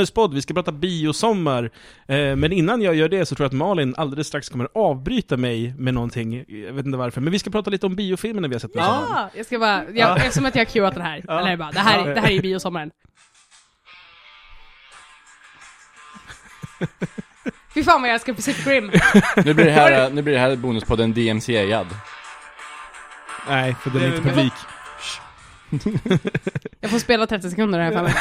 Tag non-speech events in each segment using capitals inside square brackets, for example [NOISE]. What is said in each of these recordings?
bonuspodd, vi ska prata biosommar. Eh, men innan jag gör det så tror jag att Malin alldeles strax kommer avbryta mig med någonting, jag vet inte varför. Men vi ska prata lite om biofilmerna vi har sett sommaren. Ja, jag ska bara, jag, eftersom att jag har cueat den här, Ja. eller bara, det här, är- det här är biosommaren. [LAUGHS] Fy fan vad jag älskar Pacific Rim. Nu blir det här, nu blir det här bonuspodden DMCA-ad. Nej, för den är inte publik. [LAUGHS] Jag får spela 30 sekunder här för mig.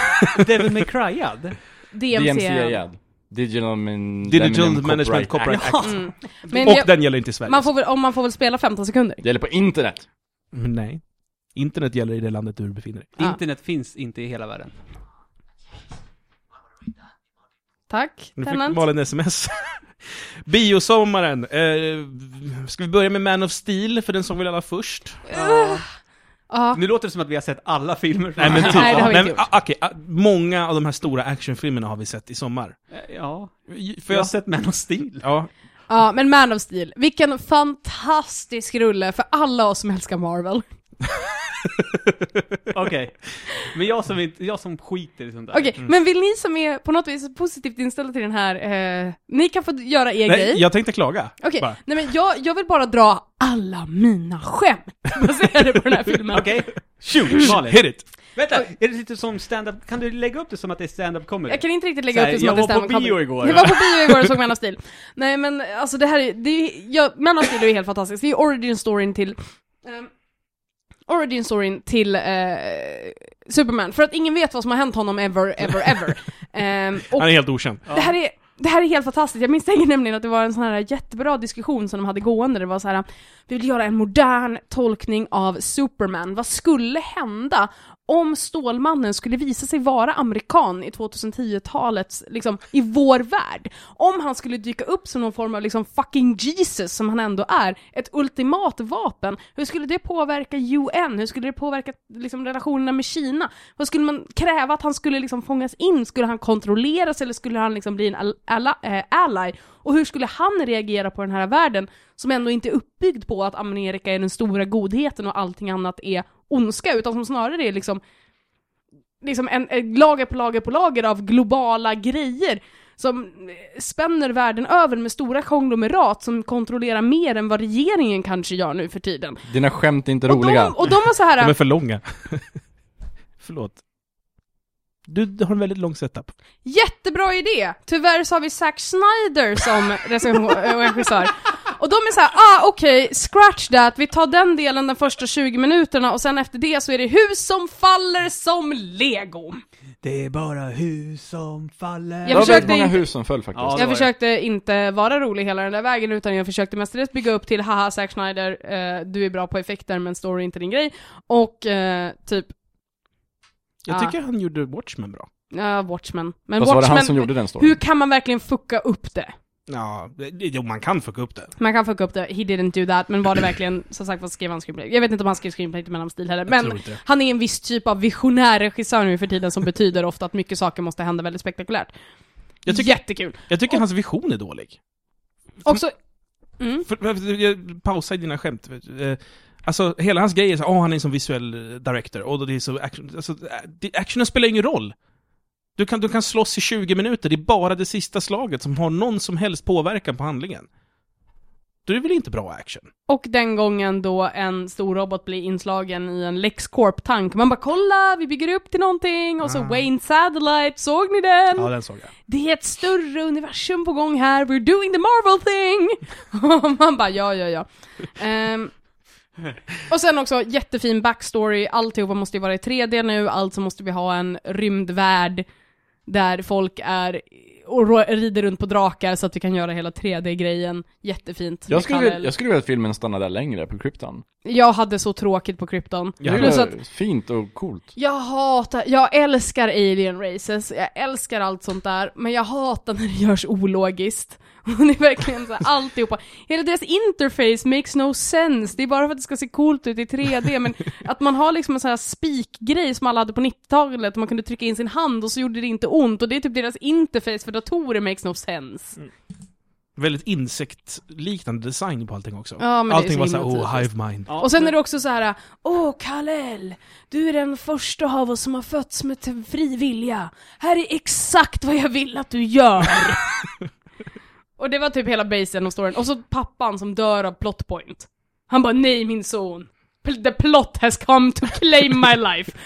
Devil May Cry-ad? DMC. DMCA-ad. Digital, min, Digital Management Copyright Act. Mm. Men Och jag, den gäller inte i Sverige. man får väl, om man får väl spela 15 sekunder. Det gäller på internet. Men nej. Internet gäller i det landet du befinner dig. Ja. Internet finns inte i hela världen. Tack, Nu fick Tennant. Malin sms. [LAUGHS] Biosommaren. Eh, ska vi börja med Man of Steel, för den såg vi alla först? Ja. Nu låter det som att vi har sett alla filmer Nej men [LAUGHS] typ, Nej, det har vi nej, inte men, ah, okej, ah, många av de här stora actionfilmerna har vi sett i sommar. Eh, Ja, För för jag har sett Man of Steel. Ja, ja, men Man of Steel. Vilken fantastisk rulle för alla oss som älskar Marvel. [LAUGHS] [LAUGHS] Okej. Men jag som, inte, jag som skiter i sånt där. Okej, men vill ni som är på något vis positivt inställda till den här, eh, ni kan få göra er nej, grej. jag tänkte klaga. Okej, bara. nej men jag, jag vill bara dra alla mina skämt [LAUGHS] baserade på den här filmen. Okej. Shoot, Malin. hit it! Vänta, är det lite som stand-up? Kan du lägga upp det som att det är stand-up comedy? Jag kan inte riktigt lägga Så här, upp det som jag att det var på bio igår. Jag var på bio igår och såg Man of Steel. Nej men alltså det här är, det är ja, Man of Steel är ju helt fantastiskt. Det är ju origin storyn till ehm, Origin storyn till eh, Superman, för att ingen vet vad som har hänt honom ever, ever, ever. [LAUGHS] Ehm, och Han är helt okänd. det här är det här är helt fantastiskt, jag misstänker nämligen att det var en sån här jättebra diskussion som de hade gående, det var så här vi vill göra en modern tolkning av Superman, vad skulle hända om Stålmannen skulle visa sig vara amerikan i 2010-talets, liksom, i vår värld? Om han skulle dyka upp som någon form av liksom fucking Jesus, som han ändå är, ett ultimat vapen, hur skulle det påverka UN? Hur skulle det påverka liksom, relationerna med Kina? Vad skulle man kräva att han skulle liksom fångas in? Skulle han kontrolleras eller skulle han liksom bli en al- alla, eh, ally? Och hur skulle han reagera på den här världen som ändå inte är uppbyggd på att Amerika är den stora godheten och allting annat är ondska, utan som snarare är liksom liksom en, en lager på lager på lager av globala grejer som eh, spänner världen över med stora konglomerat som kontrollerar mer än vad regeringen kanske gör nu för tiden. Dina skämt är inte Och roliga. de, och de var så här. [LAUGHS] De är för långa. [LAUGHS] Förlåt. Du, du har en väldigt lång setup. Jättebra idé! Tyvärr så har vi Zack Snyder som [LAUGHS] regissör. Och de är så här, ah okej, scratch that, vi tar den delen de första 20 minuterna och sen efter det så är det hus som faller som lego. Det är bara hus som faller. Jag det var försökte väldigt många inte- hus som föll faktiskt. Ja, Jag var det. försökte inte vara rolig hela den där vägen utan jag försökte mestadels bygga upp till haha Zack Snyder, eh, du är bra på effekter men story är inte din grej. Och eh, typ, Jag Ja. tycker han gjorde Watchmen bra. ja Watchmen. Men Fast var det Watchmen, han som gjorde den storyn? hur kan man verkligen fucka upp det? Ja, jo, man kan fucka upp det. Man kan fucka upp det, he didn't do that, men var det verkligen, som sagt vad skrev han screenplay? Jag vet inte om han skrev screenplay till Mellan Stil heller, men han är en viss typ av visionär regissör nu för tiden som betyder ofta att mycket saker måste hända väldigt spektakulärt. Jag tycker- Jättekul! Jag tyker hans vision är dålig. Också, mm. För, för, jag pausar i dina skämt. Eh, Alltså, hela hans grej är så åh han är sån visuell eh, director, och det är så action, alltså, eh, actionen spelar ingen roll. Du kan, du kan slåss i 20 minuter, det är bara det sista slaget som har någon som helst påverkan på handlingen. Då är det väl inte bra action? Och den gången då en stor robot blir inslagen i en LexCorp-tank. Man bara kolla, vi bygger upp till någonting. Och så Ah. Wayne Satellite, såg ni den? Ja, den såg jag. Det är ett större universum på gång här, we're doing the Marvel thing! [LAUGHS] Och man bara ja, ja, ja. Ehm, och sen också jättefin backstory, alltihopa måste ju vara i 3D nu, alltså måste vi ha en rymdvärld där folk är och rider runt på drakar så att vi kan göra hela 3D-grejen jättefint. Jag skulle, vilja- jag skulle vilja att filmen stannade där längre, på kryptan. Jag hade så tråkigt på krypton. Jag hade- att fint och coolt. jag hatar, jag älskar alien races, jag älskar allt sånt där, men jag hatar när det görs ologiskt. [LAUGHS] Det är verkligen så här, alltihopa. Hela deras interface makes no sense, det är bara för att det ska se coolt ut i 3D, men att man har liksom en sån här spikgrej som alla hade på 90-talet, man kunde trycka in sin hand och så gjorde det inte ont, och det är typ deras interface för datorer makes no sense. Väldigt insektliknande design på allting också. Ja, men det är allting så var himla såhär, oh, hive mind. Ja, och sen men- är det också så här: Åh, Kal-El! Du är den första av oss som har fötts med fri vilja. Här är exakt vad jag vill att du gör! [LAUGHS] och det var typ hela basen och storyn. Och så pappan som dör av plot point. Han bara, nej min son. Pl- The plot has come to claim my life. [LAUGHS]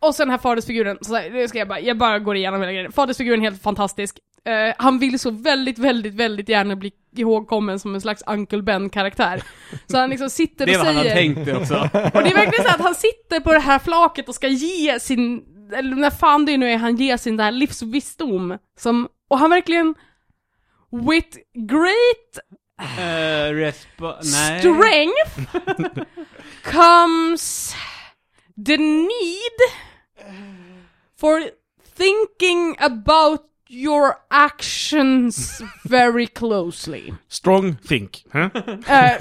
Och sen den här fadersfiguren, så här, det ska jag bara, jag bara går igenom hela grejen. Fadersfiguren är helt fantastisk. Eh, han vill så väldigt, väldigt, väldigt gärna bli ihågkommen som en slags Uncle Ben-karaktär. Så han liksom sitter Det och var han säger... tänkt det också. [LAUGHS] Och det är verkligen så att han sitter på det här flaket och ska ge sin, eller när fan det nu är han ger sin där livsvisdom. Som, och han verkligen, with great Uh, strength [LAUGHS] comes the need for thinking about your actions very closely. Strong think. Huh? Uh,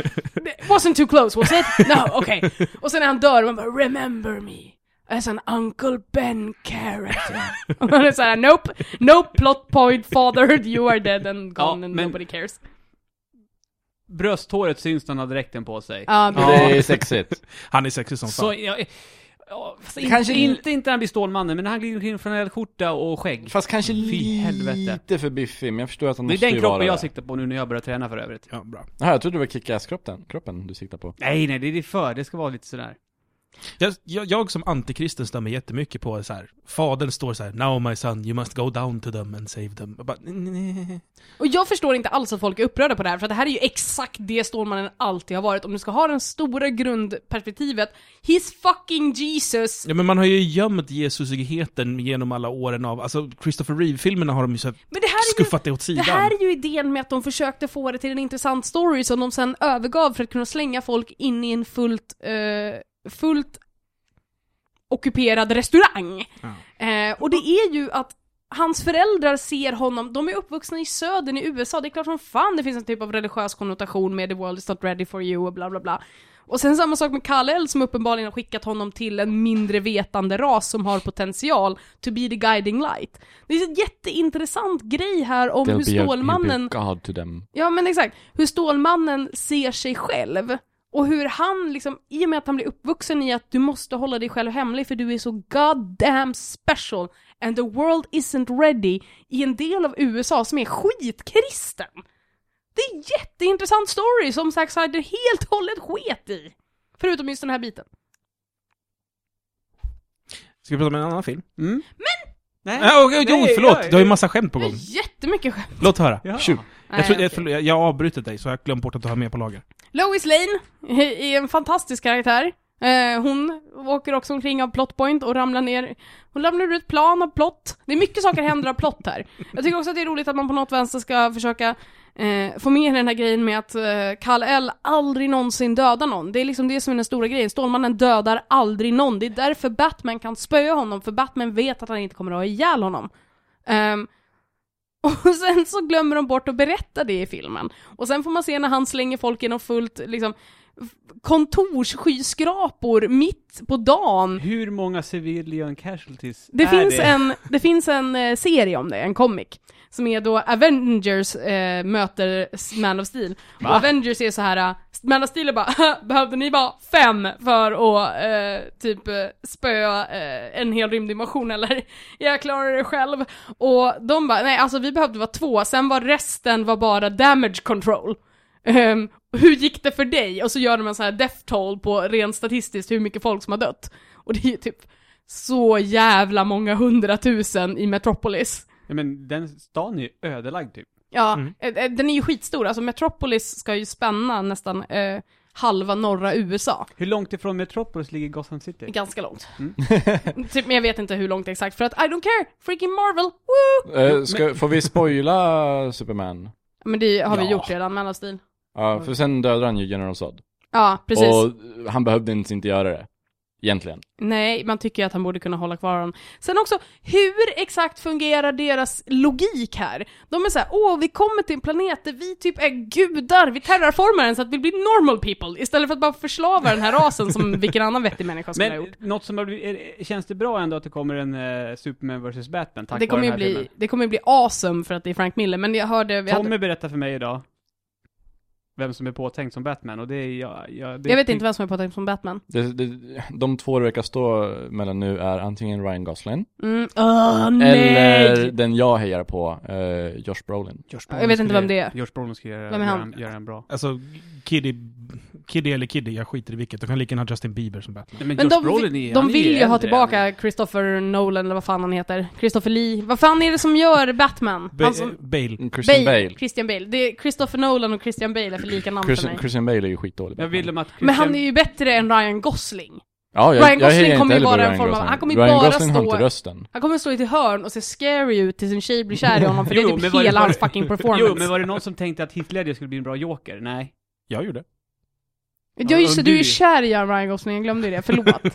wasn't too close, was it? No, okay. Och sen när han dör, man bara 'Remember me' as an Uncle Ben character. [LAUGHS] Och man är såhär 'Nope, nope, plot point fathered, you are dead and gone Ja, and men- nobody cares' Brösthåret syns när han har dräkten på sig. Ja, Det är sexigt. [LAUGHS] Han är sexig som fan. Så, ja, ja, fast inte, Kanske- inte, inte när han blir Stålmannen, men när han glider omkring från en skjorta och skägg. Fast kanske Fy helvete. lite för biffig, men jag förstår att han Det är måste den ju kroppen vara jag det. siktar på nu när jag börjar träna för övrigt. Ja, bra. Jaha, jag trodde det var Kick-Ass-kroppen kroppen du siktar på. Nej, nej, det är för. Det ska vara lite sådär. Jag, jag, jag som antikristen mig jättemycket på så här. Fadern står så här: 'Now my son, you must go down to them and save them' jag bara, nej. Och jag förstår inte alls att folk är upprörda på det här, för det här är ju exakt det Stålmannen alltid har varit. Om du ska ha det stora grundperspektivet, He's fucking Jesus! Ja men man har ju gömt Jesusigheten genom alla åren av, alltså Christopher Reeve-filmerna har de ju så här Men det här är ju skuffat det åt Det sidan. här är ju idén med att de försökte få det till en intressant story som de sen övergav för att kunna slänga folk in i en fullt, eh, fullt ockuperad restaurang. Ja. Eh, och det är ju att hans föräldrar ser honom, de är uppvuxna i södern i USA, det är klart som fan det finns en typ av religiös konnotation med the world is not ready for you och bla bla bla. Och sen samma sak med Kal-El som uppenbarligen har skickat honom till en mindre vetande ras som har potential to be the guiding light. Det är en jätteintressant grej här om hur They'll be a- Stålmannen be a God to them. Ja men exakt, hur Stålmannen ser sig själv. Och hur han liksom, i och med att han blir uppvuxen i att du måste hålla dig själv hemlig för du är så goddamn special and the world isn't ready i en del av USA som är skitkristen. Det är en jätteintressant story som Zack Snyder helt och hållet sket i. Förutom just den här biten. Ska vi prata om en annan film? Mm. Nej. Ja, okej, jo, Nej, förlåt! Du har ju massa skämt på gång. jättemycket skämt. Låt höra. Ja. Nej, Jag, förlåt, jag har avbrutit dig, så jag har glömt bort att du har med på lager. Lois Lane är en fantastisk karaktär. Eh, hon åker också omkring av plotpoint och ramlar ner, hon ramlar ur ett plan av plott. Det är mycket saker händer av plott här. Jag tycker också att det är roligt att man på något vänster ska försöka eh, få med den här grejen med att eh, Kal-El aldrig någonsin dödar någon. Det är liksom det som är den stora grejen. Stålmannen dödar aldrig någon. Det är därför Batman kan spöa honom, för Batman vet att han inte kommer att ha ihjäl honom. Ehm, [LAUGHS] och sen så glömmer de bort att berätta det i filmen. Och sen får man se när han slänger folk genom fullt, liksom, kontorsskyskrapor mitt på dagen. Hur många civilian casualties Det är finns, det? En, det finns en eh, serie om det, en comic. Som är då Avengers eh, möter Man of Steel. Och Avengers är så här. eh, Man of Steel är bara [LAUGHS] behövde ni vara fem för att eh, typ eh, spöa eh, en hel rymdinvasion eller? Jag klarar det själv. Och de bara, nej alltså vi behövde vara två, sen var resten var bara damage control. Ehm, hur gick det för dig? Och så gör de en sån här death toll på rent statistiskt hur mycket folk som har dött. Och det är ju typ så jävla många hundratusen i Metropolis. Ja, men den stan är ju ödelagd typ. Ja, Mm. eh, eh, den är ju skitstor. Alltså Metropolis ska ju spänna nästan eh, halva norra USA. Hur långt ifrån Metropolis ligger Gotham City? Ganska långt. Mm. [LAUGHS] typ, men jag vet inte hur långt exakt, för att I don't care! Freaking Marvel! Woo! Eh, ska, får vi spoila Superman? Men det har vi Ja. gjort redan, Man of Steel. Ja, för sen dödar han ju General Zod. Ja, precis. Och han behövde inte inte göra det. Egentligen. Nej, man tycker ju att han borde kunna hålla kvar honom. Sen också, hur exakt fungerar deras logik här? De är såhär, åh, vi kommer till en planet där vi typ är gudar, vi terraformar den så att vi blir normal people, istället för att bara förslava den här rasen som [LAUGHS] vilken annan vettig människa skulle ha Men gjort. något som har blivit, känns det bra ändå att det kommer en uh, Superman vs Batman tack Det kommer, vare den här bli, filmen? det kommer ju bli awesome för att det är Frank Miller, men jag hörde, vi Tommy hade, berättade för mig idag vem som är påtänkt som Batman och det är jag, jag, det jag vet inte vem som är påtänkt som Batman. Det, det, de två det verkar stå mellan nu är antingen Ryan Gosling Mm, nej! eller den jag hejar på, eh, Josh Brolin. Josh Jag vet inte vem det är. Josh Brolin ska göra, Vem är göra, han? göra en bra. Alltså, Kiddy, Kiddy eller Kiddy, jag skiter i vilket. De kan lika gärna ha Justin Bieber som Batman. Nej, men, Men Josh de, Brolin är, de han är vill ju ha äldre tillbaka än- Christopher Nolan, eller vad fan han heter. Christopher Lee. Vad fan är det som gör Batman? Ba- Han som, Bale. Christian Bale. Bale. Christian Bale. Det är Christopher Nolan och Christian Bale för lika namn för Christian, mig. Christian Bale är ju skitdålig. Jag vill att Men han är Christian- ju bättre än Ryan Gosling. Ja, jag, Ryan Gosling kommer ju vara en form av- han kommer ju Ryan bara Gosling stå- rösten. Han kommer stå i ett hörn och se scary ut tills en tjej blir kär i honom, för [LAUGHS] det Jo, är men typ det- hela var [LAUGHS] hans det- fucking performance. Jo, men var det någon som tänkte att Heath Ledger skulle bli en bra Joker? Nej. Jag gjorde. Ja just det, du är kär i Ryan Gosling, jag glömde ju det, förlåt. [LAUGHS]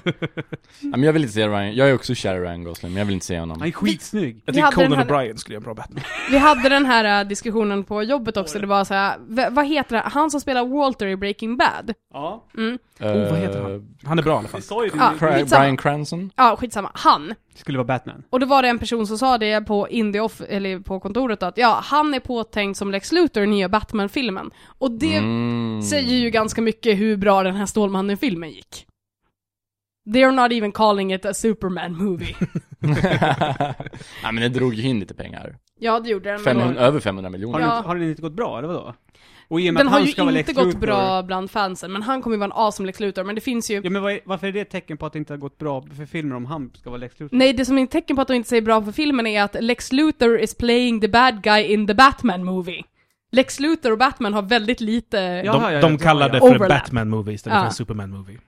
Ja, men jag vill inte se Ryan, jag är också kär i Ryan Gosling, men jag vill inte se honom. Han är skitsnygg. Jag Vi tycker hade den Conan här- O'Brien skulle göra en bra Batman. Vi hade den här äh, diskussionen på jobbet också, det var så här, v- vad heter det, han som spelar Walter i Breaking Bad? Ja. Mm. Oh, vad heter Eh, han? Han är bra i alla fall. Vi sa ju det. Ja. Cra- Skitsamma. Brian Cranston? Ja, skitsamma. Han. skulle vara Batman. Och då var det en person som sa det på Indie off, eller på kontoret då, att ja, han är påtänkt som Lex Luthor i nya Batman-filmen. Och det Mm. säger ju ganska mycket hur bra den här Stålmannen-filmen gick. They're not even calling it a Superman movie. [LAUGHS] [LAUGHS] ja men det drog ju in lite pengar. ja, det gjorde den. men 500, då- över 500 Har, miljoner. Ja. den, har den inte gått bra, eller vadå? Och i och med Den att har han ju ska vara inte Lex gått Luthor- bra bland fansen, men han kommer ju vara en awesome Lex Luthor, men det finns ju Ja men vad är, varför är det ett tecken på att det inte har gått bra för filmer om han ska vara Lex Luthor? Nej, det som är ett tecken på att de inte säger bra för filmen är att Lex Luthor is playing the bad guy in the Batman movie. Lex Luthor och Batman har väldigt lite... Ja. De, Jaha, ja, de ja, kallar ja. det för en Overlap. Batman-movie istället Ja. för en Superman-movie.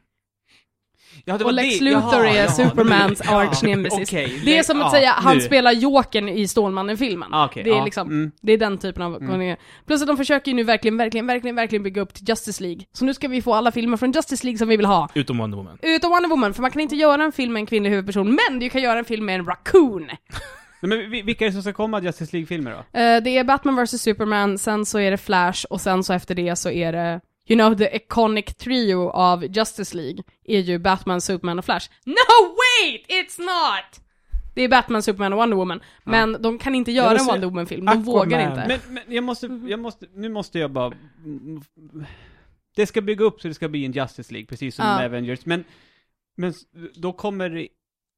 Ja, det Och Lex det. Luthor Jaha, är jaha, Supermans [LAUGHS] nu- arch nemesis. okej. Det är som att säga, han nu. spelar Jokern i Stålmannen-filmen. Ah, okej, det är ja, liksom, mm. det är den typen av Mm. Plus att de försöker ju nu verkligen, verkligen, verkligen, verkligen bygga upp till Justice League. Så nu ska vi få alla filmer från Justice League som vi vill ha. Utom Wonder Woman. Utom Wonder Woman, för man kan inte göra en film med en kvinnlig huvudperson, men du kan göra en film med en raccoon. [LAUGHS] Nej, men vi- vilka är det som ska komma Justice League-filmer då? Eh, det är Batman vs Superman, sen så är det Flash, och sen så efter det så är det You know, the iconic trio av Justice League är ju Batman, Superman och Flash. No wait! It's not! Det är Batman, Superman och Wonder Woman. Men de kan inte göra en Wonder Woman-film, de Aquaman. vågar inte. Men, men jag måste, jag måste, nu måste jag bara... Det ska bygga upp så det ska bli en Justice League, precis som Ja. med Avengers, men, men då kommer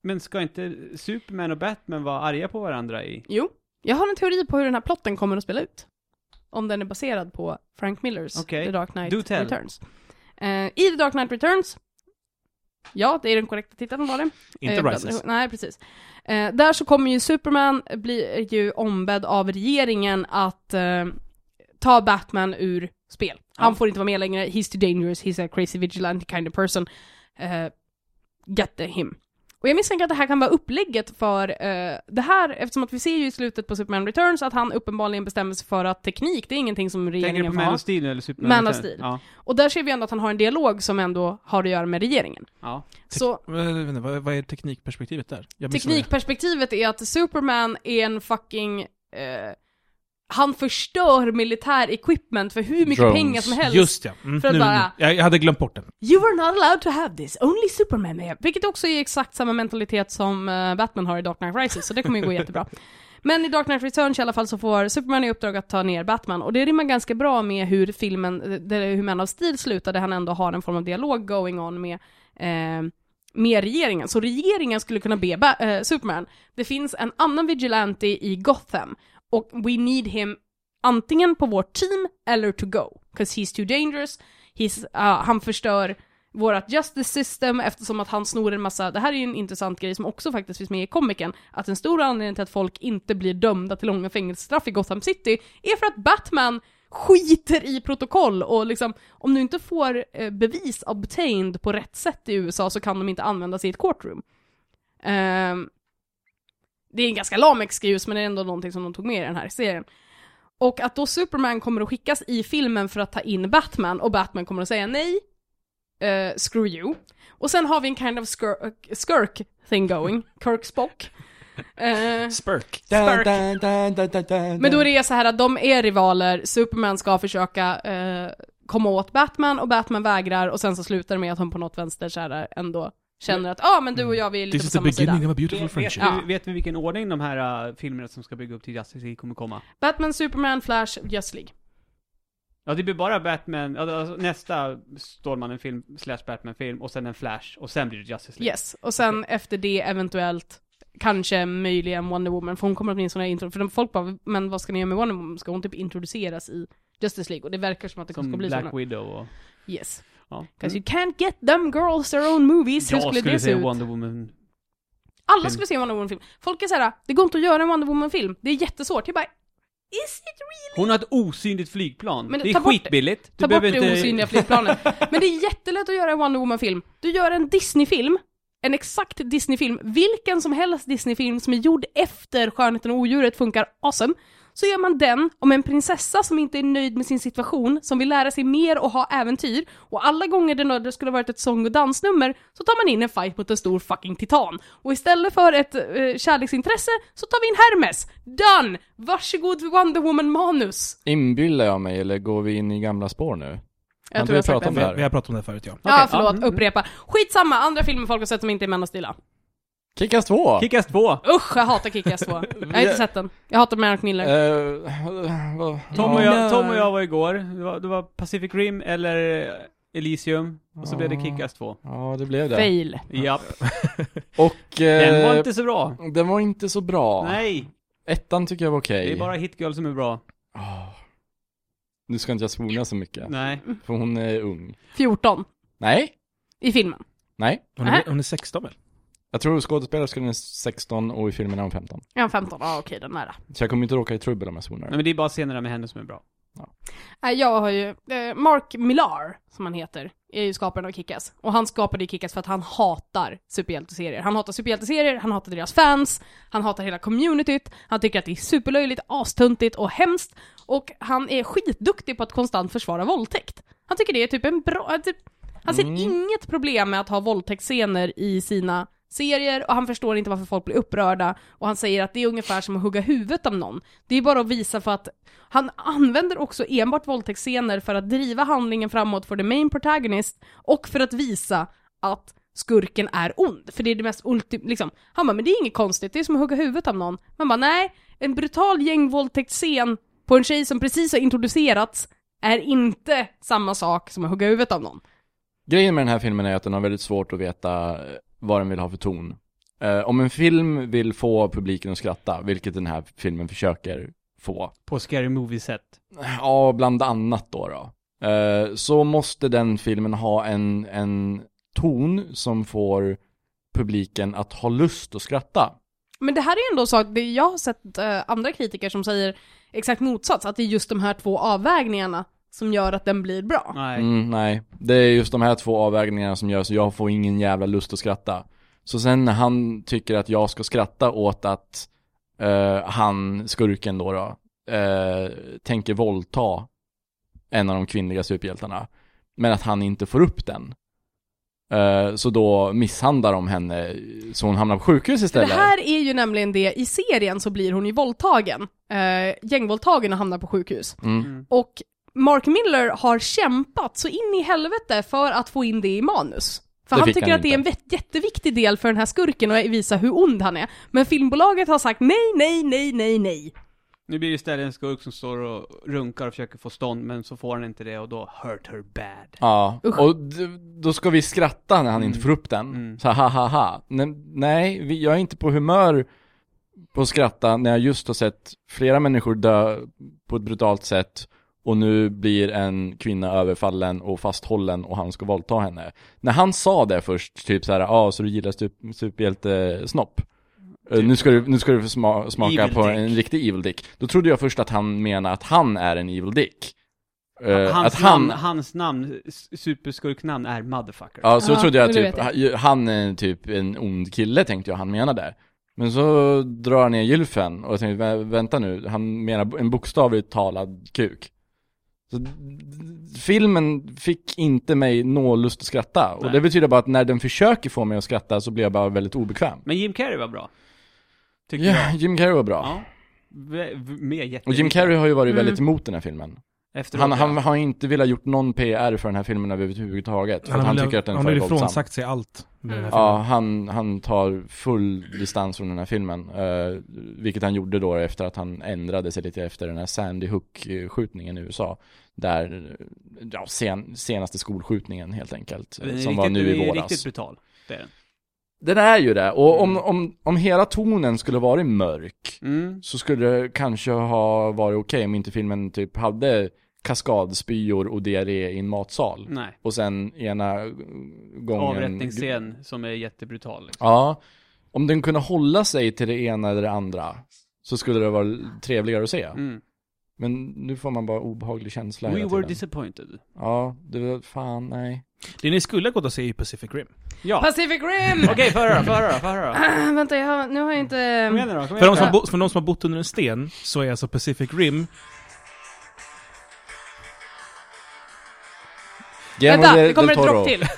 men ska inte Superman och Batman vara arga på varandra i... Jo, jag har en teori på hur den här plotten kommer att spela ut. Om den är baserad på Frank Millers Okej. The Dark Knight Do tell. Returns. Eh, I The Dark Knight Returns, ja, det är den korrekta titeln var det. Inte Eh, Rises. Nej, precis. Eh, där så kommer ju Superman bli ju ombedd av regeringen att eh, ta Batman ur spel. Han Ja. får inte vara med längre, he's too dangerous, he's a crazy vigilante kind of person. Eh, get him. Och jag misstänker att det här kan vara upplägget för eh, det här, eftersom att vi ser ju i slutet på Superman Returns att han uppenbarligen bestämmer sig för att teknik, det är ingenting som Tänker du regeringen på får Man ha. of Steel eller Superman? Man of Returns? Steel. Ja. Och där ser vi ändå att han har en dialog som ändå har att göra med regeringen. ja. Så inte, Vad, vad är teknikperspektivet där? Teknikperspektivet är att Superman är en fucking... Eh, han förstör militär equipment för hur mycket Drones. pengar som helst. Just ja. Mm, För att nu, bara- jag, jag hade glömt bort den. You are not allowed to have this, only Superman may have. Vilket också är exakt samma mentalitet som eh, Batman har i Dark Knight Rises, så det kommer ju gå [LAUGHS] jättebra. Men i Dark Knight Returns i alla fall så får Superman i uppdrag att ta ner Batman, och det rimmar ganska bra med hur filmen, hur Man of Steel slutar, där han ändå har en form av dialog going on med eh, med regeringen. Så regeringen skulle kunna be ba- eh, Superman, det finns en annan vigilante i Gotham, och we need him antingen på vårt team eller to go. 'Cause he's too dangerous, he's, uh, han förstör vårt justice system eftersom att han snor en massa, det här är ju en intressant grej som också faktiskt finns med i komikern, att en stor anledning till att folk inte blir dömda till långa fängelsestraff i Gotham City är för att Batman skiter i protokoll och liksom, om du inte får eh, bevis obtained på rätt sätt i USA så kan de inte användas i ett courtroom. Ehm, det är en ganska lam excuse men det är ändå någonting som de tog med i den här serien. Och att då Superman kommer att skickas i filmen för att ta in Batman och Batman kommer att säga nej. eh, screw you. Och sen har vi en kind of skir- skirk thing going, Kirk Spock. [LAUGHS] Eh, Spurk. Spark. Dun, dun, dun, men då är det så här att de är rivaler, Superman ska försöka eh, komma åt Batman och Batman vägrar och sen så slutar det med att han på något vänster så här ändå känner att ah, men du och jag vi är lite This på is the samma sida. beginning of a beautiful Vet, vet, friendship. Ja. vet vi vilken ordning de här uh, filmerna som ska bygga upp till Justice League kommer komma? Batman, Superman, Flash, Just League. Ja, det blir bara Batman, alltså, nästa Stålmannen-film slash Batman-film och sen en Flash och sen blir det Justice League. Yes, och sen efter det eventuellt Kanske möjligen Wonder Woman, för hon kommer att bli en sån här intro, för de- folk bara, men vad ska ni göra med Wonder Woman? Ska hon typ introduceras i Justice League? Och det verkar som att det Som ska bli Black så. Widow och... Yes. Ja. 'Cause you can't get them girls their own movies, hur Jag skulle skulle det se säga ut? Wonder Woman. Alla film. skulle se en Wonder Woman-film. Folk är såhär, det går inte att göra en Wonder Woman-film, det är jättesvårt. Jag bara, is it really? Hon har ett osynligt flygplan. Men det är ta bort- skitbilligt. Du Ta bort behöver det inte... osynliga flygplanet. [LAUGHS] Men det är jättelätt att göra en Wonder Woman-film. Du gör en Disney-film, en exakt Disney-film, vilken som helst Disney-film som är gjord efter Skönheten och Odjuret funkar awesome. Så gör man den om en prinsessa som inte är nöjd med sin situation, som vill lära sig mer och ha äventyr, och alla gånger det, det skulle ha varit ett sång och dansnummer, så tar man in en fight mot en stor fucking titan. Och istället för ett eh, kärleksintresse, så tar vi in Hermes. Done! Varsågod Wonder Woman-manus. Inbillar jag mig, eller går vi in i gamla spår nu? Jag Har tror vi jag sagt pratat om det. det Vi, här? vi har pratat om det förut ja. Ja, Okej, förlåt, mm, mm. upprepa. Skitsamma, andra filmer folk har sett som inte är män och stilla. Kickass 2! Kickass 2! Usch, jag hatar Kick-Ass 2. [LAUGHS] Jag har inte sett den. Jag hatar Mark Miller. Eh, Tom, och ja. jag, Tom och jag var igår. Det var, det var Pacific Rim eller Elysium. Och så blev det Kickass 2. Ja, det blev det. Fail. Japp. [LAUGHS] Och... eh, Den var inte så bra. Den var inte så bra. Nej, Ettan tycker jag var okej. det är bara Hit Girl som är bra. Åh. Nu ska inte jag svona så mycket. Nej. För hon är ung. 14. Nej, I filmen. nej. Hon är, hon är 16 väl? Jag tror skådespelerskan är 16 och i filmen är hon 15. Ja, 15. Ja, okej, den nära. Så jag kommer inte råka i trubbel om jag swonar. Nej, men det är bara scenerna med henne som är bra. Nej, jag har ju, eh, Mark Millar, som han heter, är ju skaparen av Kick-Ass. Och han skapade ju Kick-Ass för att han hatar superhjälteserier. Han hatar superhjälteserier, han hatar deras fans, han hatar hela communityt, han tycker att det är superlöjligt, astuntigt och hemskt. Och han är skitduktig på att konstant försvara våldtäkt. Han tycker det är typ en bra, typ, han ser Mm. inget problem med att ha våldtäktsscener i sina serier och han förstår inte varför folk blir upprörda och han säger att det är ungefär som att hugga huvudet av någon. Det är bara att visa för att han använder också enbart våldtäktsscener för att driva handlingen framåt för the main protagonist och för att visa att skurken är ond. För det är det mest ultim... Liksom. Han bara, men det är inget konstigt, det är som att hugga huvudet av någon. Man bara, nej, en brutal gängvåldtäktsscen på en tjej som precis har introducerats är inte samma sak som att hugga huvudet av någon. Grejen med den här filmen är att den har väldigt svårt att veta vad den vill ha för ton. Eh, om en film vill få publiken att skratta, vilket den här filmen försöker få, På Scary Movie-sätt. ja, bland annat då, då eh, så måste den filmen ha en, en ton som får publiken att ha lust att skratta. Men det här är ändå så att det, jag har sett eh, andra kritiker som säger exakt motsats, att det är just de här två avvägningarna som gör att den blir bra. Nej. Mm, nej, det är just de här två avvägningarna som gör så jag får ingen jävla lust att skratta. Så sen när han tycker att jag ska skratta åt att eh, han, skurken då, då eh, tänker våldta en av de kvinnliga superhjältarna. Men att han inte får upp den. Eh, så då misshandlar de henne så hon hamnar på sjukhus istället. det här är ju nämligen det, i serien så blir hon ju våldtagen. Eh, gängvåldtagen och hamnar på sjukhus. Mm. Mm. Och Mark Miller har kämpat så in i helvete för att få in det i manus. För Det han tycker han att det är en inte. jätteviktig del för den här skurken att visa hur ond han är. Men filmbolaget har sagt nej, nej, nej, nej, nej. Nu blir det istället en skurk som står och runkar och försöker få stånd, men så får han inte det och då hurt her bad. Ja, Usch. och då ska vi skratta när han inte Mm. får upp den. Mm. Så ha ha ha. Nej, nej, vi- jag är inte på humör på att skratta när jag just har sett flera människor dö på ett brutalt sätt och nu blir en kvinna överfallen och fasthållen och han ska våldta henne. När han sa det först, typ så här, ja, ah, så du gillar stup- superhjältesnopp? Eh, Nu ska du, nu ska du smaka Evil på dick. en riktig evil dick. Då trodde jag först att han menade att han är en evil dick. Eh, hans, att han, namn, hans namn, superskurknamn är motherfucker. Ja, så Ja, trodde jag typ, han är typ en ond kille tänkte jag han menade. Men så drar han ner gylfen och jag tänkte, vä- vänta nu, han menar en bokstavligt talad kuk. Så, filmen fick inte mig nå lust att skratta. Och Nej. det betyder bara att när den försöker få mig att skratta så blir jag bara väldigt obekväm. Men Jim Carrey var bra. Tycker Ja, jag. Jim Carrey var bra. Ja. Med jätte Och Jim Carrey har ju varit Mm. väldigt emot den här filmen. Efteråt, Han, ja. han har inte velat gjort någon PR för den här filmen överhuvudtaget. För Han, han, han tycker att den är han för har ju våldsam. frånsagt sig allt med den här Mm. Ja, han, han tar full distans från den här filmen. eh, vilket han gjorde då efter att han ändrade sig lite efter den här Sandy Hook-skjutningen i USA. Där, ja, sen, senaste skolskjutningen helt enkelt. som var riktigt- nu den i är våras. riktigt brutal. Det är den. Den är ju det. Och om, Mm. om, om hela tonen skulle varit mörk Mm. så skulle det kanske ha varit okej om inte filmen typ hade kaskadspyor och diarré i en matsal. Nej. Och sen ena gången... Avrättningsscen som är jättebrutal. Liksom. Ja. Om den kunde hålla sig till det ena eller det andra så skulle det vara trevligare att se. Mm. Men nu får man bara obehaglig känsla We were disappointed. Ja, det var fan nej. Det ni skulle ha gått och se är ju Pacific Rim. Ja. Pacific Rim! [LAUGHS] Okej, få höra, få höra, få höra. Ah, [CLEARS THROAT] vänta, jag har, nu har jag inte... Kom igen nu då, kom För igen de, som har nu. bo, för de som har bott under en sten, så är alltså Pacific Rim Guillermo Vänta, det kommer ett dropp till. [LAUGHS]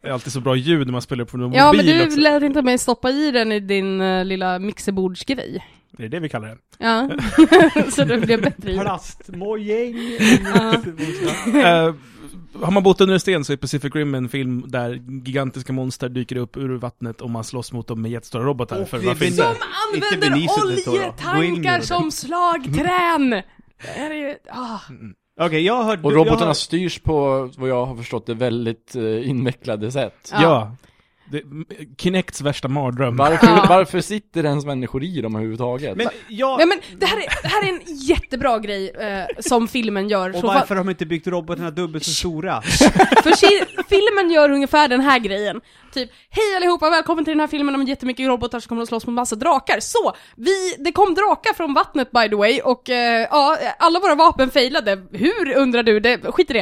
Det är alltid så bra ljud när man spelar upp från en Ja, men mobil du också. lät inte mig stoppa i den i din uh, lilla mixerbordsgrej. Det är det vi kallar [LAUGHS] det. Ja, så det blev bättre ljud. Plastmojäng. Eh, har man bott under en sten så är Pacific Rim en film där gigantiska monster dyker upp ur vattnet och man slåss mot dem med jättestora robotar. Och för det inte? Som använder oljetankar som slagträn! Det är ju... Ah. Okej, jag har hört... Och jag robotarna har- styrs på, vad jag har förstått det, väldigt eh, invecklade sätt. Ja. Ja. Det, Kinects värsta mardröm. Varför, Ja. varför sitter ens människor i dem överhuvudtaget? Men jag... Ja, men det här, är, det här är en jättebra grej eh, som filmen gör. Och Så varför har de inte byggt robotarna dubbelt så stora? För si- filmen gör ungefär den här grejen. Typ, hej allihopa, välkommen till den här filmen om jättemycket robotar som kommer att slåss mot massa drakar. Så, vi, det kom drakar från vattnet by the way, och eh, ja, alla våra vapen failade. Hur undrar du? Det, skit i det.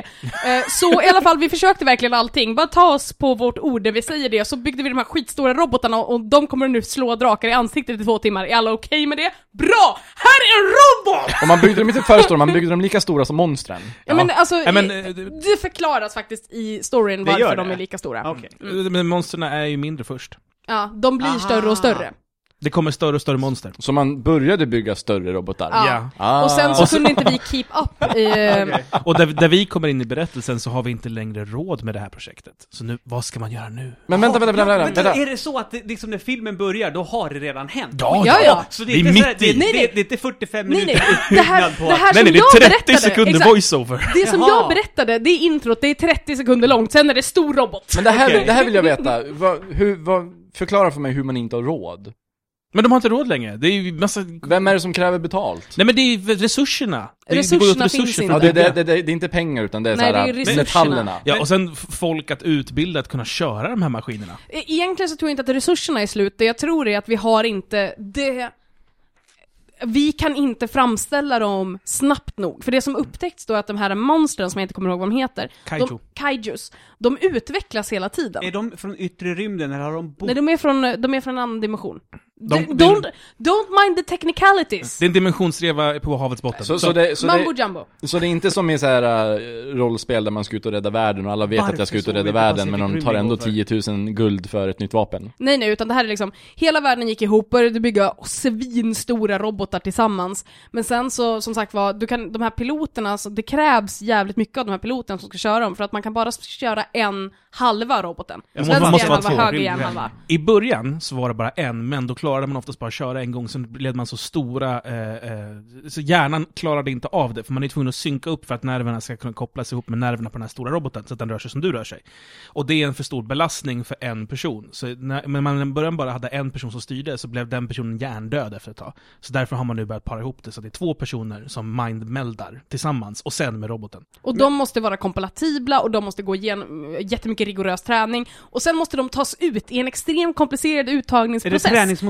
Eh, så i alla fall, vi försökte verkligen allting. Bara ta oss på vårt ord när vi säger det, så byggde vi de här skitstora robotarna och de kommer nu slå drakar i ansiktet i två timmar. Är alla okej med det? Bra! Här är en robot! Och man byggde dem inte för stora, man byggde dem lika stora som monstren. Ja, men alltså, Ja, men, i- det- förklaras faktiskt i storyn varför de är lika stora. Okej. Men monstren är ju mindre först. Ja, de blir Aha. större och större. Det kommer större och större monster. Så man började bygga större robotar. Ja. Ah. Och sen så så- kunde inte vi keep up i... [LAUGHS] Och där, där vi kommer in i berättelsen så har vi inte längre råd med det här projektet. Så nu, vad ska man göra nu? Men vänta, vänta, vänta, vänta, Vänta, är det så att det, liksom när filmen börjar, då har det redan hänt? Ja, Ja, ja. Så det Vi är, är så här, mitt det, i. det, Nej, nej. det är inte 45 Nej, minuter nej. Det här, på det här Nej som nej, det är 30 berättade, sekunder voiceover. Det som Jaha. jag berättade, det är introt, det är 30 sekunder långt, sen är det stor robot. Men det här, Okej. det här vill jag veta. Vad, hur, vad, förklara för mig hur man inte har råd. Men de har inte råd längre. Det är ju massa... Vem är det som kräver betalt? Nej men det är ju resurserna. Det, Resurserna det går åt finns resurser inte. för Ja, att det, bygga. det, det, det är inte pengar utan det är Nej, det är resurserna. metallerna. Ja, och sen f- folk att utbilda att kunna köra de här maskinerna. E- Egentligen så tror jag inte att resurserna är slut, det jag tror är att vi har inte det... Vi kan inte framställa dem snabbt nog, för det som upptäckts då är att de här monstren, som jag inte kommer ihåg vad de heter, Kaiju. De, kaijus, de utvecklas hela tiden. Är de från yttre rymden eller har de bott... Nej, de är från, de är från en annan dimension. De- D- don't, don't mind the technicalities! Det är en dimensionsreva på havets botten. Så, så, det, så, Mambo det, jumbo. så det är inte som i så här äh, rollspel där man ska ut och rädda världen och alla vet Varför att jag ska ut och rädda världen men de tar ändå igår 10 000 guld för ett nytt vapen. Nej nej, utan det här är liksom, hela världen gick ihop, började bygga svinstora robotar tillsammans. Men sen så, som sagt var, du kan, de här piloterna, så det krävs jävligt mycket av de här piloterna som ska köra dem, för att man kan bara köra en halva roboten. Det måste- Vänster måste vara två. höger. I början så var det bara en, men då klarade man oftast bara köra en gång, sen blev man så stora, eh, eh, så hjärnan klarade inte av det, för man är tvungen att synka upp för att nerverna ska kunna kopplas ihop med nerverna på den här stora roboten, så att den rör sig som du rör sig. Och det är en för stor belastning för en person. Så när, men man i början bara hade en person som styrde, så blev den personen hjärndöd efter ett tag. Så därför har man nu börjat para ihop det, så det är två personer som mindmeldar tillsammans, och sen med roboten. Och de måste vara kompatibla och de måste gå igenom jättemycket rigorös träning. Och sen måste de tas ut i en extremt komplicerad Är det uttagningsprocess.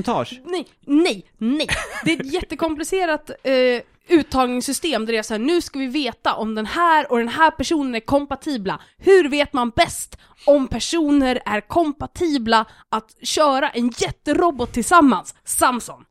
Träningsmontage? Nej, nej, nej. Det är ett jättekomplicerat eh, uttagningssystem där det är så här, nu ska vi veta om den här och den här personen är kompatibla. Hur vet man bäst om personer är kompatibla att köra en jätterobot tillsammans? Samson.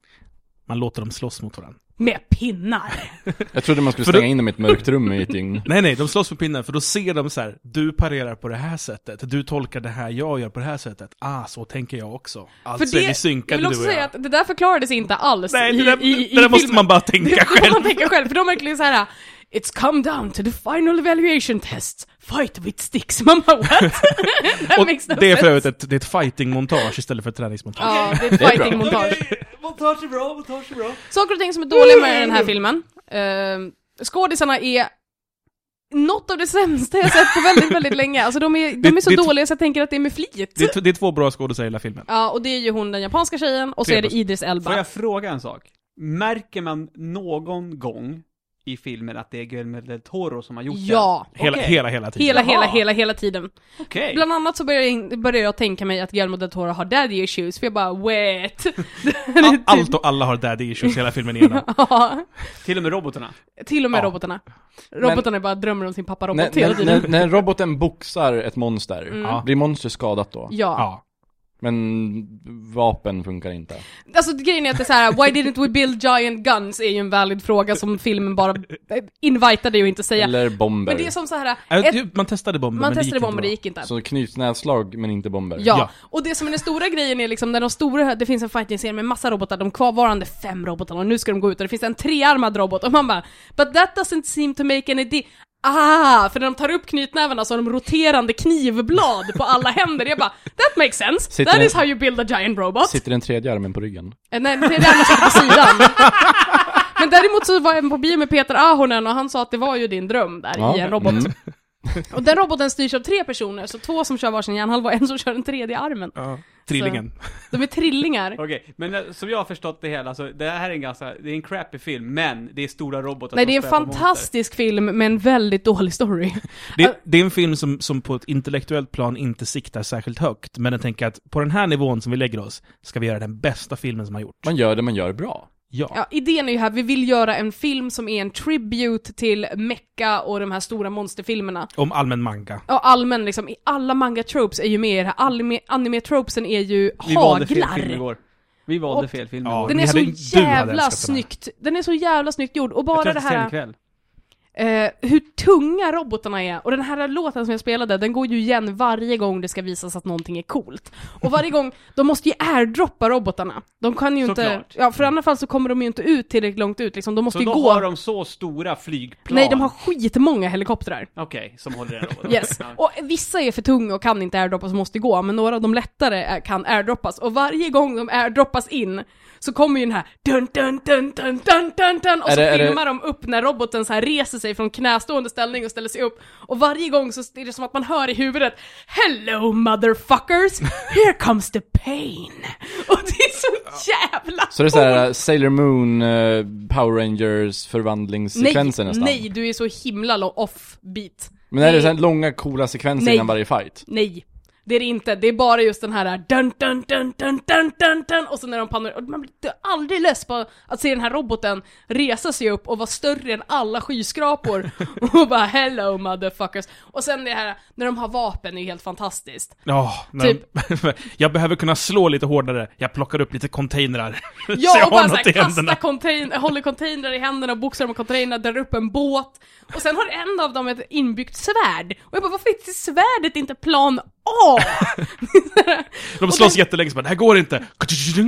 Man låter dem slåss mot varandra. Med pinnar. [LAUGHS] Jag trodde man skulle För stänga då- in dem i ett mörkt rum i ett dygn. [LAUGHS] Nej, nej, de slåss med pinnar, för då ser de så här. du parerar på det här sättet, du tolkar det här, jag gör på det här sättet. Ah, så tänker jag också. Alltså är vi synkade vill du också och jag. säga att det där förklarades inte alls Nej, i, det där, i, i det där måste man bara tänka Det själv. man tänka själv, för de är verkligen så här. It's come down to the final evaluation test. Fight with sticks. [LAUGHS] Man bara what? [LAUGHS] Och makes no det är för sense. övrigt ett, det är ett fighting-montage istället för ett träningsmontage. Ja, det är ett [LAUGHS] fighting-montage. montage är bra, montage är bra. Saker och ting som är dåliga med den här filmen. Uh, skådisarna är något av det sämsta jag sett på väldigt, väldigt länge. Alltså de är, de Det- är så det- dåliga så jag tänker att det är med flit. Det, det är två bra skådespelare i hela filmen. Ja, och det är ju hon den japanska tjejen, och så är det. Idris Elba. Får jag fråga en sak? Märker man någon gång i filmen att det är Guillermo del Toro som har gjort Ja, Hela, Okej. hela, hela tiden. hela, hela, Jaha. hela, hela tiden. den? Okej. Bland annat så börjar jag, jag tänka mig att Guillermo del Toro har daddy issues, för jag bara wait. All, [LAUGHS] [LAUGHS] allt och alla har daddy issues hela filmen igenom. [LAUGHS] Ja, Till och med robotarna. till och med Ja. robotarna. Robotarna bara drömmer om sin pappa-robot När, hela när, tiden. när, när roboten boxar ett monster, Mm. Blir monstret skadat då? Ja. Ja. Men vapen funkar inte. Alltså grejen är att det är så här: why didn't we build giant guns? är ju en valid fråga som filmen bara invitade ju inte att säga. Eller bomber. Men det är som så här. Äh, Ett, Man testade bomber, man men det testade gick bomber, det gick inte. Så knytnävsslag men inte bomber. Ja. Ja. och det som är den stora grejen är liksom när de stora, det finns en fighting-scen med massa robotar, de kvarvarande fem robotarna, och nu ska de gå ut och det finns en trearmad robot, och man bara But that doesn't seem to make any di- Ah! För när de tar upp knytnävarna så har de roterande knivblad på alla händer, jag bara That makes sense! Sitter That den- is how you build a giant robot! Sitter den tredje armen på ryggen? Eh, Nej, det är det andra sitter på sidan. [LAUGHS] Men däremot så var jag på bio med Peter Ahonen och han sa att det var ju din dröm där Ja. i en robot. Mm. Och den roboten styrs av tre personer, så två som kör varsin hjärnhalva och en som kör den tredje armen. Ja. Trillingen. De är trillingar. [LAUGHS] Okej, men eh, som jag har förstått det hela, så det här är en ganska, det är en crappy film, men det är stora robotar Nej, det är en fantastisk film med en väldigt dålig story. [LAUGHS] Det, det är en film som, som på ett intellektuellt plan inte siktar särskilt högt, men jag tänker att på den här nivån som vi lägger oss, ska vi göra den bästa filmen som har gjorts. Man gör det man gör bra. Ja. Ja, idén är ju här, vi vill göra en film som är en tribute till Mecha och de här stora monsterfilmerna. Om allmän manga. Och allmän liksom, i alla manga-tropes är ju med i det här, anime- anime-tropesen är ju Vi valde fel film haglar. igår. Vi valde Och- fel film Ja, igår. Den Ni är så jävla älskat den snyggt, den är så jävla snyggt gjord, och Jag tror bara det den här, ikväll. Eh, hur tunga robotarna är, och den här låten som jag spelade, den går ju igen varje gång det ska visas att någonting är coolt. Och varje gång, de måste ju airdroppa robotarna. De kan ju inte, Såklart. ja för i annat fall så kommer de ju inte ut tillräckligt långt ut liksom, de måste Så ju då gå... har de så stora flygplan? Nej, de har skitmånga helikoptrar. Okej, som håller en robot. Yes. Ja. Och vissa är för tunga och kan inte airdroppas och måste gå, men några av de lättare är- kan airdroppas. Och varje gång de airdroppas in så kommer ju den här dun dun dun dun dun dun dun och så det- är det- filmar de upp när roboten så här reser sig från knästående ställning och ställer sig upp. Och varje gång så är det som att man hör i huvudet Hello motherfuckers! Here comes the pain! [LAUGHS] Och det är så jävla Så det är såhär Sailor Moon, eh, Power Rangers förvandlingssekvenser nej, nästan? nej, du är så himla lo- off-beat. Men är det såhär långa coola sekvenser Nej. innan varje fight? Nej. Det är det inte, det är bara just den här dun dun dun dun dun dun dun och så när de och man blir aldrig less på att se den här roboten resa sig upp och vara större än alla skyskrapor [LAUGHS] och bara 'Hello motherfuckers' och sen det här, när de har vapen är ju helt fantastiskt. Ja, när Typ. [LAUGHS] jag behöver kunna slå lite hårdare. Jag plockar upp lite containrar. [LAUGHS] Ja, och bara såhär kasta container, håller containrar i händerna och boxar med containrar, drar upp en båt och sen har en av dem ett inbyggt svärd. Och jag bara, varför är svärdet inte plan A? [LAUGHS] De slåss jättelänge så bara, det här går inte.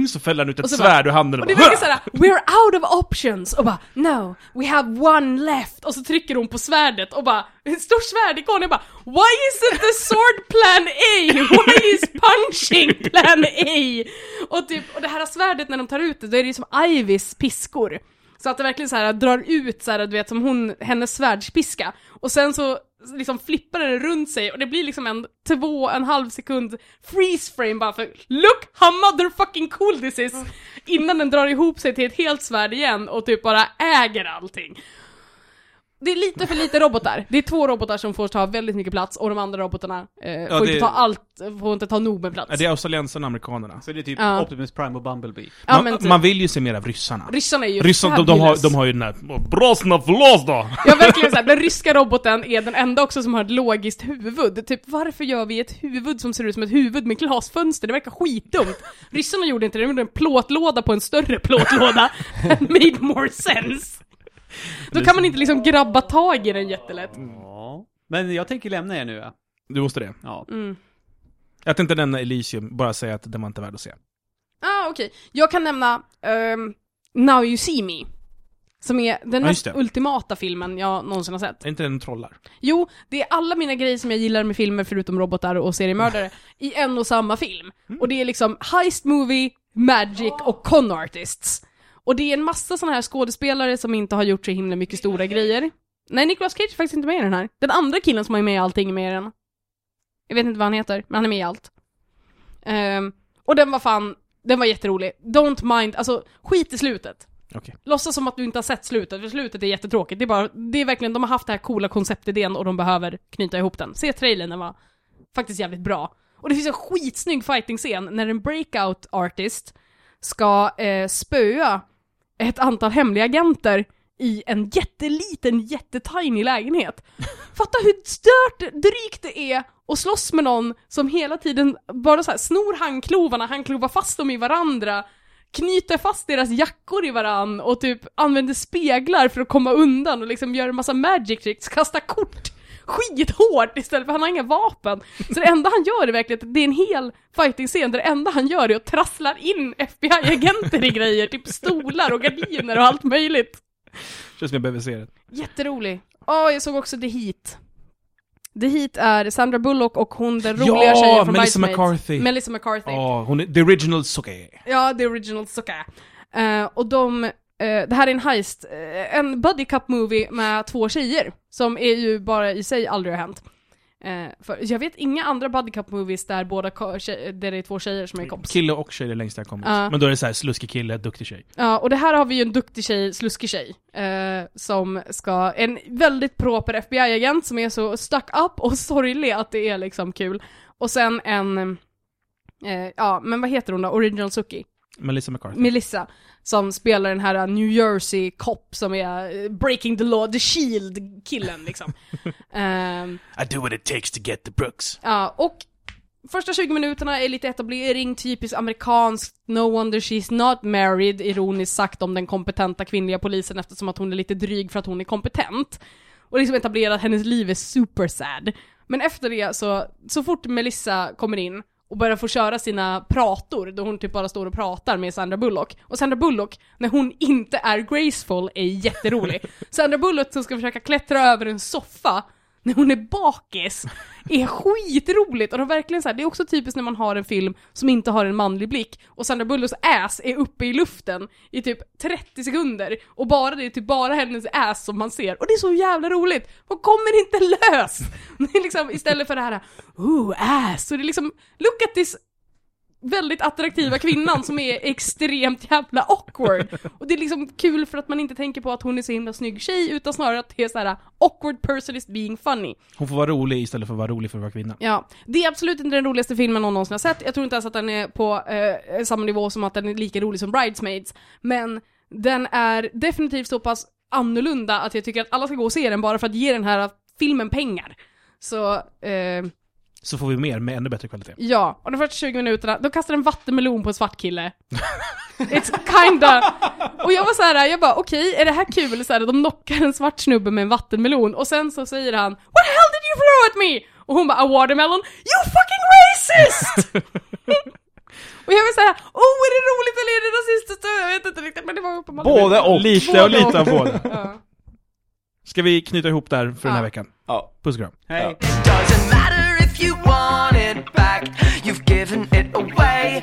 Så fäller han ut ett svärd ur handen Och och det bara, verkar såhär, we're out of options, och bara no, we have one left, och så trycker hon på svärdet och bara, en stor svärdikon, jag bara why isn't the sword plan A? Why is punching plan A? Och typ, och det här svärdet när de tar ut det, då är det ju som Ivys piskor. Så att det verkligen så här drar ut så här, du vet som hon, hennes svärdspiska. Och sen så liksom flippar den runt sig och det blir liksom en två en halv sekund freeze frame bara för Look how motherfucking cool this is! Innan den drar ihop sig till ett helt svärd igen och typ bara äger allting. Det är lite för lite robotar. Det är två robotar som får ta väldigt mycket plats och de andra robotarna eh, får det- inte ta allt, får inte ta nog med plats. Ja, Det är australiensarna och amerikanerna. Så det är typ Ja. Optimus Prime och Bumblebee. ja, man, men typ. man vill ju se mer av ryssarna. Ryssarna är ju Ryssarna, de, de, har, de har ju den här förlås då! Ja verkligen såhär, den ryska roboten är den enda också som har ett logiskt huvud. Typ varför gör vi ett huvud som ser ut som ett huvud med glasfönster? Det verkar skitdumt. Ryssarna gjorde inte det, de gjorde en plåtlåda på en större plåtlåda. [LAUGHS] That made more sense. Då kan man inte liksom grabba tag i den jättelätt. Ja. Men jag tänker lämna er nu ja. Du måste det. ja. Mm. Jag tänkte nämna Elysium, bara säga att den var inte värd att se. Ah okej, jag kan nämna ehm, Now You See Me. Som är den Ja, mest ultimata filmen jag någonsin har sett. Är inte den trollar? Jo, det är alla mina grejer som jag gillar med filmer förutom robotar och seriemördare [LAUGHS] i en och samma film. Och det är liksom Heist Movie, Magic och Con Artists. Och det är en massa sådana här skådespelare som inte har gjort så himla mycket stora grejer. Nej, Nicolas Cage är faktiskt inte med i den här. Den andra killen som är med i allting är med i den. Jag vet inte vad han heter, men han är med i allt. Ehm, och den var fan, den var jätterolig. Don't mind, alltså skit i slutet. Okej. Låtsas som att du inte har sett slutet, för slutet är jättetråkigt. Det är bara, det är verkligen, de har haft den här coola konceptidén och de behöver knyta ihop den. Se trailern, den var faktiskt jävligt bra. Och det finns en skitsnygg fighting-scen när en breakout artist ska eh, spöa ett antal hemliga agenter i en jätteliten, jättetiny lägenhet. [LAUGHS] Fatta hur stört drygt det är att slåss med någon som hela tiden bara så här snor handklovarna, handklovar fast dem i varandra, knyter fast deras jackor i varann och typ använder speglar för att komma undan och liksom gör en massa magic tricks, kastar kort skithårt istället för han har inga vapen. Så det enda han gör är verkligen att det är en hel fighting-scen där det enda han gör är att trasslar in FBI-agenter i grejer, typ stolar och gardiner och allt möjligt. Känns som jag behöver se den. Jätterolig. Åh, jag såg också The Heat. The Heat är Sandra Bullock och hon den roliga Ja, tjejen från Melissa. McCarthy. Melissa McCarthy. Ja, hon är the original Soke. Ja, the original Soka. Eh, och de, det här är en heist, eh, en buddy cup movie med två tjejer, som är ju bara i sig aldrig har hänt. Eh, för jag vet inga andra buddy cup movies där båda där det är två tjejer som är kompisar. Kille och tjej är det längsta jag kommit. Ja. Men då är det så här sluskig kille, duktig tjej. Ja, och det här har vi ju en duktig tjej, sluskig tjej, eh, som ska, en väldigt proper FBI-agent som är så stuck up och [LAUGHS] sorglig att det är liksom kul. Och sen en, eh, ja, men vad heter hon då? Original Suki? Melissa McCarthy. Melissa, som spelar den här New Jersey cop som är eh, breaking the law, the shield-killen liksom. [LAUGHS] Ehm, I do what it takes to get the Brooks. ja, och första 20 minuterna är lite etablering, typiskt amerikanskt, no wonder she's not married, ironiskt sagt om den kompetenta kvinnliga polisen eftersom att hon är lite dryg för att hon är kompetent. Och liksom etablera att hennes liv är super sad. Men efter det så, så fort Melissa kommer in och börjar få köra sina prator, då hon typ bara står och pratar med Sandra Bullock. Och Sandra Bullock, när hon inte är graceful, är jätterolig. [LAUGHS] Sandra Bullock som ska försöka klättra över en soffa när hon är bakis är skitroligt och de verkligen så här, det är också typiskt när man har en film som inte har en manlig blick och Sandra Bullocks ass är uppe i luften i typ 30 sekunder och bara det är typ bara hennes ass som man ser och det är så jävla roligt! Hon kommer inte lös! [LAUGHS] Det är liksom istället för det här ooh ass, så det är liksom look at this väldigt attraktiva kvinnan som är extremt jävla awkward. Och det är liksom kul för att man inte tänker på att hon är så himla snygg tjej, utan snarare att det är så här awkward person is being funny. Hon får vara rolig istället för att vara rolig för att vara kvinna. Ja, det är absolut inte den roligaste filmen någon någonsin har sett. Jag tror inte ens att den är på eh, samma nivå som att den är lika rolig som Bridesmaids. Men den är definitivt så pass annorlunda att jag tycker att alla ska gå och se den bara för att ge den här filmen pengar. Så, eh, Så får vi mer med ännu bättre kvalitet. Ja, och de första 20 minuterna, då kastar en vattenmelon på en svart kille. It's kinda... Och jag var så här, jag bara okej, är det här kul? Så här, de knockar en svart snubbe med en vattenmelon och sen så säger han What the hell did you throw at me? Och hon bara a watermelon, you fucking racist! [LAUGHS] och jag var så här, oh är det roligt eller är det rasistiskt? Jag vet inte riktigt, men det var uppenbarligen... Både och. Lite och lite av Både båda. Ja. Ska vi knyta ihop där för den här Ja. veckan? Ja. Puss och kram. Hej. Ja. it back. You've given it away.